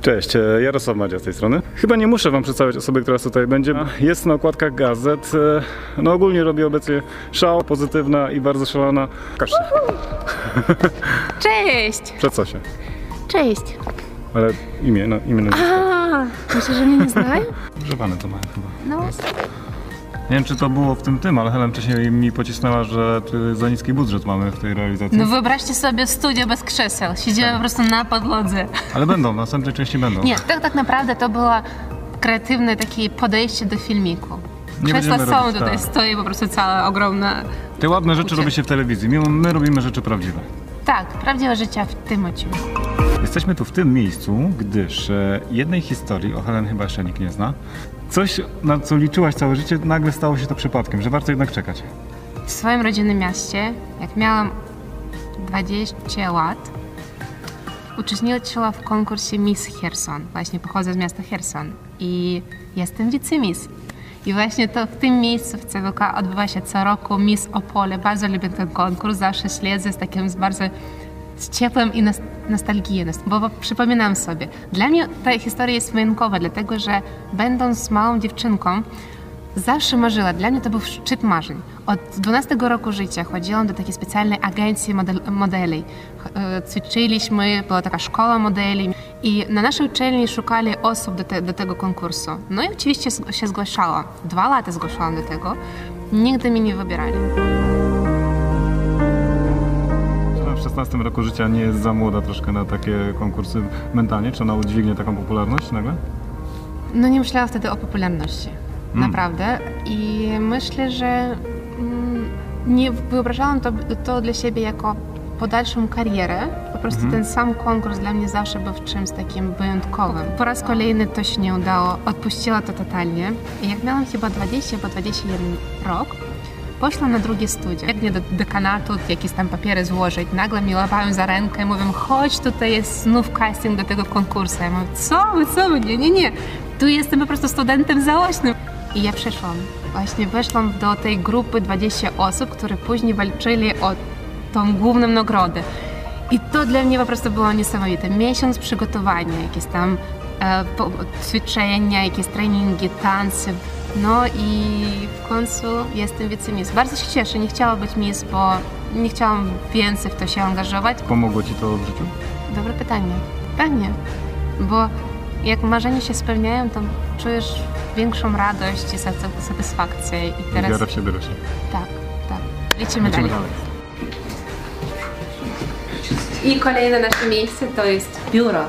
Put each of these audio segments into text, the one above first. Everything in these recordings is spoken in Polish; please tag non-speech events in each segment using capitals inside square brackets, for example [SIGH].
Cześć, e, Jarosław Madzia z tej strony. Chyba nie muszę wam przedstawiać osoby, która tutaj będzie. Jest na okładkach gazet. e, No ogólnie robi obecnie szał, pozytywna i bardzo szalona. Każ się, Cześć! przed co się? Cześć! Ale imię, no, imię. A, myślę, że mnie nie znają? Używane to mają chyba. No, Nie wiem, czy to było w tym tym, ale Helen wcześniej mi pocisnęła, że za niski budżet mamy w tej realizacji. no wyobraźcie sobie studio bez krzeseł. Siedziałem po prostu na podłodze. Ale będą, w następnej części będą. Nie, tak, tak naprawdę to było kreatywne takie podejście do filmiku. Nie Krzesła są robić, tutaj, tak. stoi po prostu cała ogromna... Te ładne rzeczy robi się w telewizji. My, my robimy rzeczy prawdziwe. Tak, prawdziwe życie w tym odcinku. Jesteśmy tu w tym miejscu, gdyż e, jednej historii, o Helen chyba jeszcze nikt nie zna, coś na co liczyłaś całe życie, nagle stało się to przypadkiem, że warto jednak czekać. W swoim rodzinnym mieście, jak miałam 20 lat, uczestniczyła w konkursie Miss Herson. Właśnie pochodzę z miasta Herson i jestem wicemiss. I właśnie to w tym miejscu w CWK odbywa się co roku Miss Opole. Bardzo lubię ten konkurs, zawsze śledzę z takim z bardzo z ciepłem i nostalgią, bo, bo przypominam sobie. Dla mnie ta historia jest wyjątkowa, dlatego że będąc małą dziewczynką, Zawsze marzyła, dla mnie to był szczyt marzeń. Od 12 roku życia chodziłam do takiej specjalnej agencji model, modeli. E, Ćwiczyliśmy, była taka szkoła modeli i na naszej uczelni szukali osób do, te, do tego konkursu. No i oczywiście się zgłaszałam. Dwa lata zgłaszałam do tego. Nigdy mnie nie wybierali. 16 roku życia nie jest za młoda troszkę na takie konkursy mentalnie? Czy ona udźwignie taką popularność nagle? No nie myślałam wtedy o popularności. Naprawdę. I myślę, że mm, nie wyobrażałam to, to dla siebie jako podalszą karierę. Po prostu ten sam konkurs dla mnie zawsze był czymś takim wyjątkowym. Po raz kolejny to się nie udało. Odpuściła to totalnie. I jak miałam chyba 20 albo 21 rok, Poszłam na drugie studia. Jak nie do dekanatu, jakieś tam papiery złożyć. Nagle mi łapają za rękę i mówią, chodź, tutaj jest znów casting do tego konkursu. Ja mówię, co wy, co nie, nie, nie. Tu jestem po prostu studentem zaocznym. I ja przeszłam. Właśnie weszłam do tej grupy 20 osób, które później walczyli o tą główną nagrodę. I to dla mnie po prostu było niesamowite. Miesiąc przygotowania, jakieś tam e, ćwiczenia, jakieś treningi, tańce. No i w końcu jestem wicemiss. Bardzo się cieszę, nie chciałam być miss, bo nie chciałam więcej w to się angażować. Pomogło ci to w życiu? Dobre pytanie. Pewnie, bo jak marzenia się spełniają, to czujesz większą radość i sat- satysfakcję. I Teraz... teraz Wiara w siebie rośnie. tak, tak. Lecimy, Lecimy dalej. dalej. I kolejne nasze miejsce to jest biuro.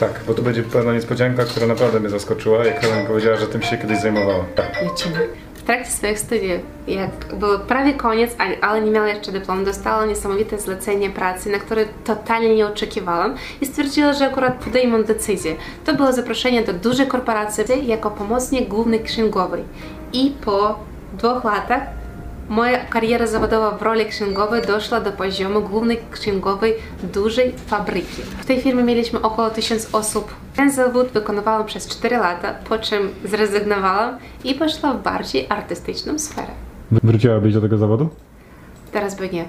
Tak, bo tu będzie pewna niespodzianka, która naprawdę mnie zaskoczyła, jak Helen powiedziała, że tym się kiedyś zajmowała. Tak. Lecimy. W trakcie swoich studiów, jak był prawie koniec, ale- ale nie miała jeszcze dyplomu, dostała niesamowite zlecenie pracy, na które totalnie nie oczekiwałam i stwierdziła, że akurat podejmą decyzję. To było zaproszenie do dużej korporacji jako pomocnik głównej księgowej. I po dwóch latach moja kariera zawodowa w roli księgowej doszła do poziomu głównej księgowej dużej fabryki. W tej firmie mieliśmy około 1000 osób. Ten zawód wykonywałam przez 4 lata, po czym zrezygnowałam i poszłam w bardziej artystyczną sferę. Wróciłabyś do tego zawodu? Teraz by nie.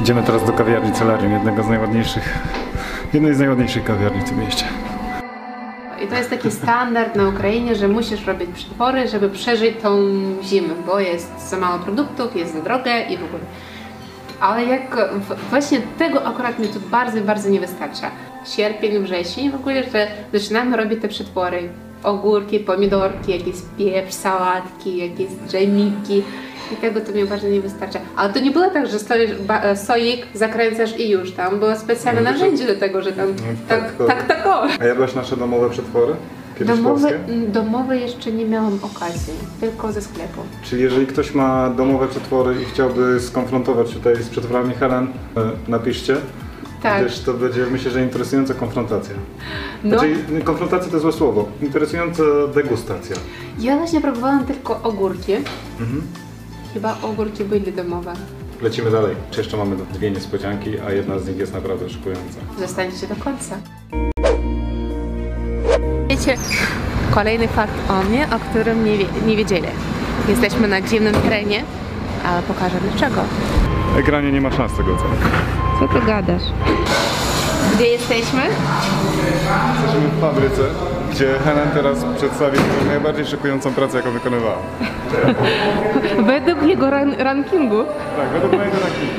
Idziemy teraz do kawiarni Celarium, jednego z najładniejszych, jednej z najładniejszych kawiarni w tym mieście. To jest taki standard na Ukrainie, że musisz robić przetwory, żeby przeżyć tą zimę, bo jest za mało produktów, jest za drogie i w ogóle. Ale jak właśnie tego akurat mi tu bardzo, bardzo nie wystarcza. Sierpień, wrzesień, w ogóle, że zaczynamy robić te przetwory. Ogórki, pomidorki, jakieś pieprz, sałatki, jakieś dżemiki. I tego to mi bardzo nie wystarcza. Ale to nie było tak, że stoisz, ba, soik, zakręcasz i już. Tam było specjalne No, to- narzędzie do tego, że tam tak, tak, tak, tak, o. A jadłaś nasze domowe przetwory? Kiedyś Domowe, domowe jeszcze nie miałam okazji, tylko ze sklepu. Czyli jeżeli ktoś ma domowe przetwory i chciałby skonfrontować tutaj z przetworami Helen, e, napiszcie. Tak. Gdyż to będzie, myślę, że interesująca konfrontacja. No, Znaczy, konfrontacja to złe słowo. Interesująca degustacja. ja właśnie próbowałam tylko ogórki. Mhm. Chyba ogórki byli domowe. Lecimy dalej. Czy jeszcze mamy dwie niespodzianki, a jedna z nich jest naprawdę szykująca. Zostańcie do końca. Wiecie, kolejny fakt o mnie, o którym nie, wie, nie wiedzieli. Jesteśmy na dziwnym terenie, ale pokażę dlaczego. Ekranie nie ma szans tego ocenić. Co ty gadasz? Gdzie jesteśmy? Jesteśmy w fabryce, gdzie Helen teraz przedstawi najbardziej szykującą pracę, jaką wykonywała. [LAUGHS] Według jego ran- rankingu. Tak, według mojego rankingu.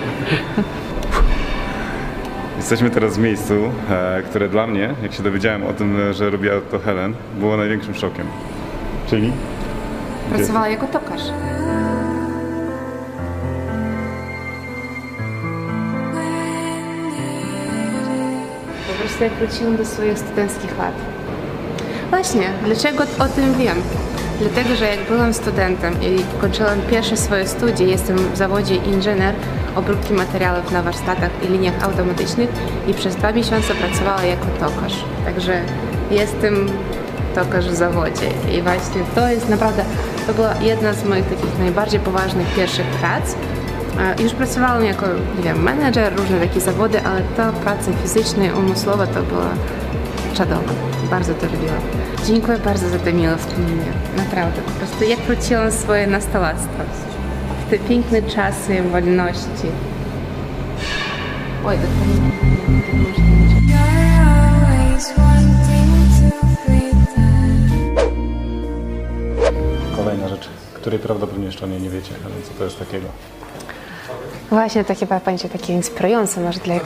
Jesteśmy teraz w miejscu, e, które dla mnie, jak się dowiedziałem o tym, że robiła to Helen, było największym szokiem. Czyli? Pracowała jako tokarz. Jak wróciłam do swoich studenckich lat. Właśnie, dlaczego o tym wiem? Dlatego, że jak byłam studentem i kończyłam pierwsze swoje studia, jestem w zawodzie inżynier obróbki materiałów na warsztatach i liniach automatycznych i przez dwa miesiące pracowała jako tokarz. Także jestem tokarz w zawodzie i właśnie to jest naprawdę, to była jedna z moich takich najbardziej poważnych pierwszych prac. Już pracowałam jako, nie wiem, menedżer, różne takie zawody, ale ta praca fizyczna i umysłowa to była czadowa. Bardzo to lubiłam. Dziękuję bardzo za te miłe wspomnienia. Naprawdę. Po prostu jak wróciłam swoje nastolatstwo. W te piękne czasy wolności. Oj, pretend. Kolejna rzecz, której prawdopodobnie jeszcze o niej nie wiecie, Helen, co to jest takiego. Właśnie to chyba będzie takie inspirujące może dla jak-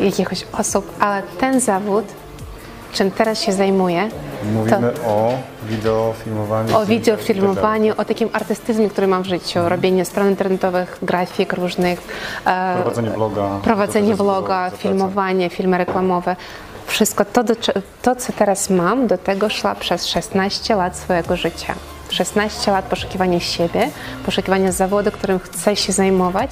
jakichś osób, ale ten zawód, czym teraz się zajmuję, Mówimy o wideofilmowaniu. o wideofilmowaniu, o takim artystyzmie, który mam w życiu, robienie stron internetowych, grafik różnych, e, Prowadzenie vloga. prowadzenie To pracę. filmowanie, filmy reklamowe. Wszystko to, to, co teraz mam, do tego szła przez 16 lat swojego życia. 16 lat poszukiwania siebie, poszukiwania zawodu, którym chcę się zajmować.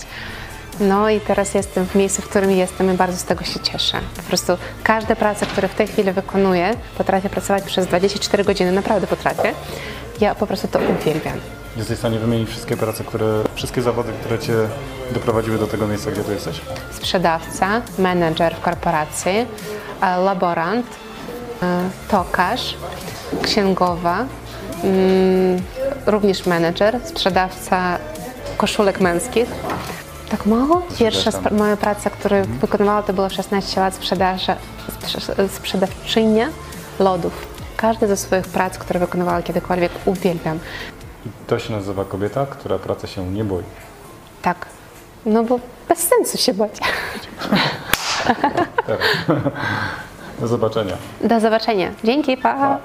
No i teraz jestem w miejscu, w którym jestem i bardzo z tego się cieszę. Po prostu każda praca, którą w tej chwili wykonuję, potrafię pracować przez 24 godziny, naprawdę potrafię. Ja po prostu to uwielbiam. Jesteś w stanie wymienić wszystkie prace, które, wszystkie zawody, które cię doprowadziły do tego miejsca, gdzie tu jesteś? sprzedawca, menedżer w korporacji, e, laborant, e, tokarz, księgowa, również menedżer, sprzedawca koszulek męskich. Tak mało? Pierwsza moja praca, którą wykonywała, to było 16 lat sprzedaży, sprze- sprzedawczynia lodów. Każdy ze swoich prac, które wykonywała kiedykolwiek, uwielbiam. I to się nazywa kobieta, która pracy się nie boi. Tak. No bo bez sensu się bać. [LAUGHS] Do zobaczenia. Do zobaczenia. Dzięki, pa! Pa.